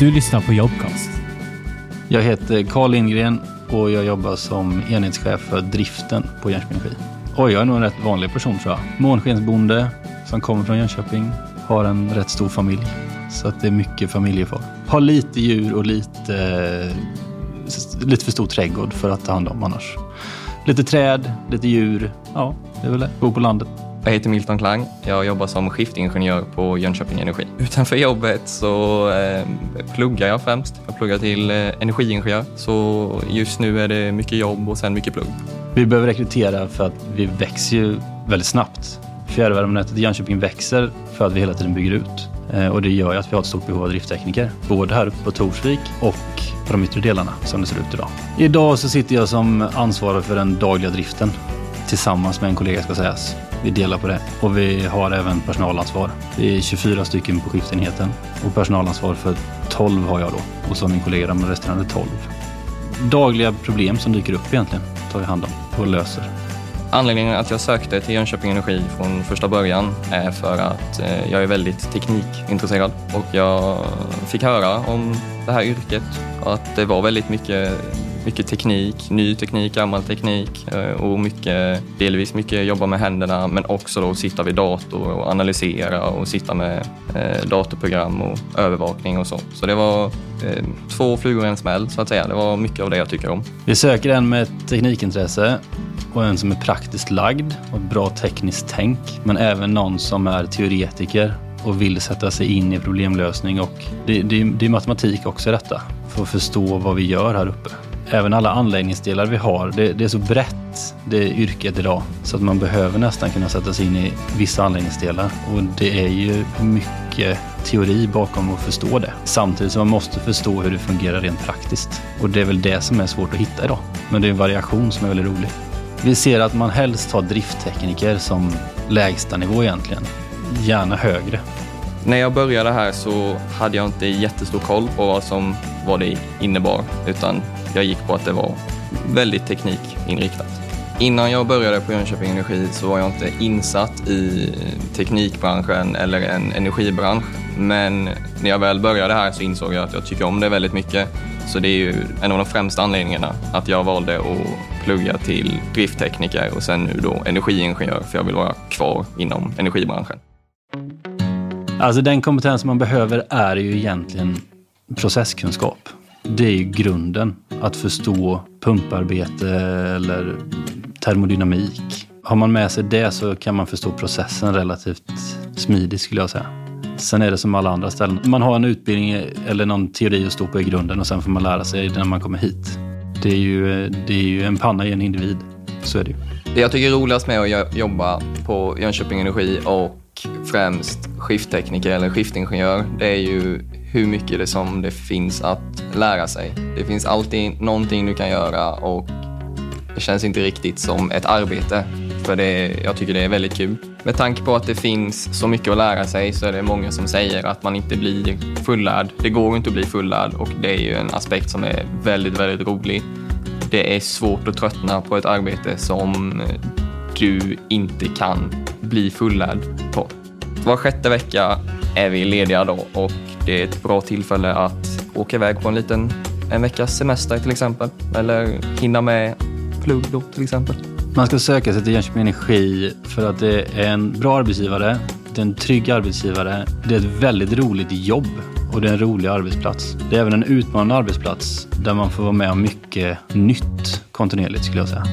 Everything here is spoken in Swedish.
Du lyssnar på Jobcast. Jag heter Carl Lindgren och jag jobbar som enhetschef för driften på Jönköping Energi. Och jag är nog en rätt vanlig person tror jag. Månskensbonde som kommer från Jönköping. Har en rätt stor familj. Så att det är mycket familjefar. Har lite djur och lite, eh, lite för stor trädgård för att ta hand om annars. Lite träd, lite djur. Ja, det är väl det. Bor på landet. Jag heter Milton Klang. Jag jobbar som skiftingenjör på Jönköping Energi. Utanför jobbet så eh, pluggar jag främst. Jag pluggar till eh, energiingenjör. Så just nu är det mycket jobb och sen mycket plugg. Vi behöver rekrytera för att vi växer ju väldigt snabbt. Fjärrvärmenätet i Jönköping växer för att vi hela tiden bygger ut. Eh, och det gör ju att vi har ett stort behov av drifttekniker. Både här uppe på Torsvik och på de yttre delarna som det ser ut idag. Idag så sitter jag som ansvarig för den dagliga driften tillsammans med en kollega ska sägas. Vi delar på det och vi har även personalansvar. Vi är 24 stycken på skiftenheten och personalansvar för 12 har jag då och så har min kollega de resterande 12. Dagliga problem som dyker upp egentligen tar vi hand om och löser. Anledningen att jag sökte till Jönköping Energi från första början är för att eh, jag är väldigt teknikintresserad och jag fick höra om det här yrket och att det var väldigt mycket mycket teknik, ny teknik, gammal teknik eh, och mycket, delvis mycket jobba med händerna men också då sitta vid dator och analysera och sitta med eh, datorprogram och övervakning och så. Så det var eh, två flugor i en smäll så att säga. Det var mycket av det jag tycker om. Vi söker en med ett teknikintresse och en som är praktiskt lagd och ett bra tekniskt tänk men även någon som är teoretiker och vill sätta sig in i problemlösning och det, det, det är matematik också i detta för att förstå vad vi gör här uppe även alla anläggningsdelar vi har, det, det, är så brett det yrket idag så att man behöver nästan kunna sätta sig in i vissa anläggningsdelar och det är ju mycket teori bakom att förstå det. Samtidigt som man måste förstå hur det fungerar rent praktiskt och det är väl det som är svårt att hitta idag. Men det är en variation som är väldigt rolig. Vi ser att man helst har drifttekniker som lägsta nivå egentligen, gärna högre. När jag började här så hade jag inte jättestor koll på vad, som, vad det innebar utan jag gick på att det var väldigt teknikinriktat. Innan jag började på Jönköping Energi så var jag inte insatt i teknikbranschen eller en energibransch. Men när jag väl började här så insåg jag att jag tycker om det väldigt mycket. Så det är ju en av de främsta anledningarna att jag valde att plugga till drifttekniker och sen nu då energiingenjör för jag vill vara kvar inom energibranschen. Alltså den kompetens man behöver är ju egentligen processkunskap. Det är ju grunden. Att förstå pumparbete eller termodynamik. Har man med sig det så kan man förstå processen relativt smidigt skulle jag säga. Sen är det som alla andra ställen. Man har en utbildning eller någon teori att stå på i grunden och sen får man lära sig när man kommer hit. Det är ju, det är ju en panna i en individ. Så är det ju. Det jag tycker är roligast med att jobba på Jönköping Energi och främst skifttekniker eller skiftingenjör, det är ju hur mycket det som det finns att lära sig. Det finns alltid någonting du kan göra och det känns inte riktigt som ett arbete. För det, jag tycker det är väldigt kul. Med tanke på att det finns så mycket att lära sig så är det många som säger att man inte blir fullärd. Det går inte att bli fullärd och det är ju en aspekt som är väldigt, väldigt rolig. Det är svårt att tröttna på ett arbete som du inte kan bli fullärd på. Var sjätte vecka är vi lediga då och det är ett bra tillfälle att åka iväg på en liten en veckas semester till exempel. Eller hinna med plugg då till exempel. Man ska söka sig till Jönköping Energi för att det är en bra arbetsgivare, det är en trygg arbetsgivare, det är ett väldigt roligt jobb och det är en rolig arbetsplats. Det är även en utmanande arbetsplats där man får vara med om mycket nytt kontinuerligt skulle jag säga.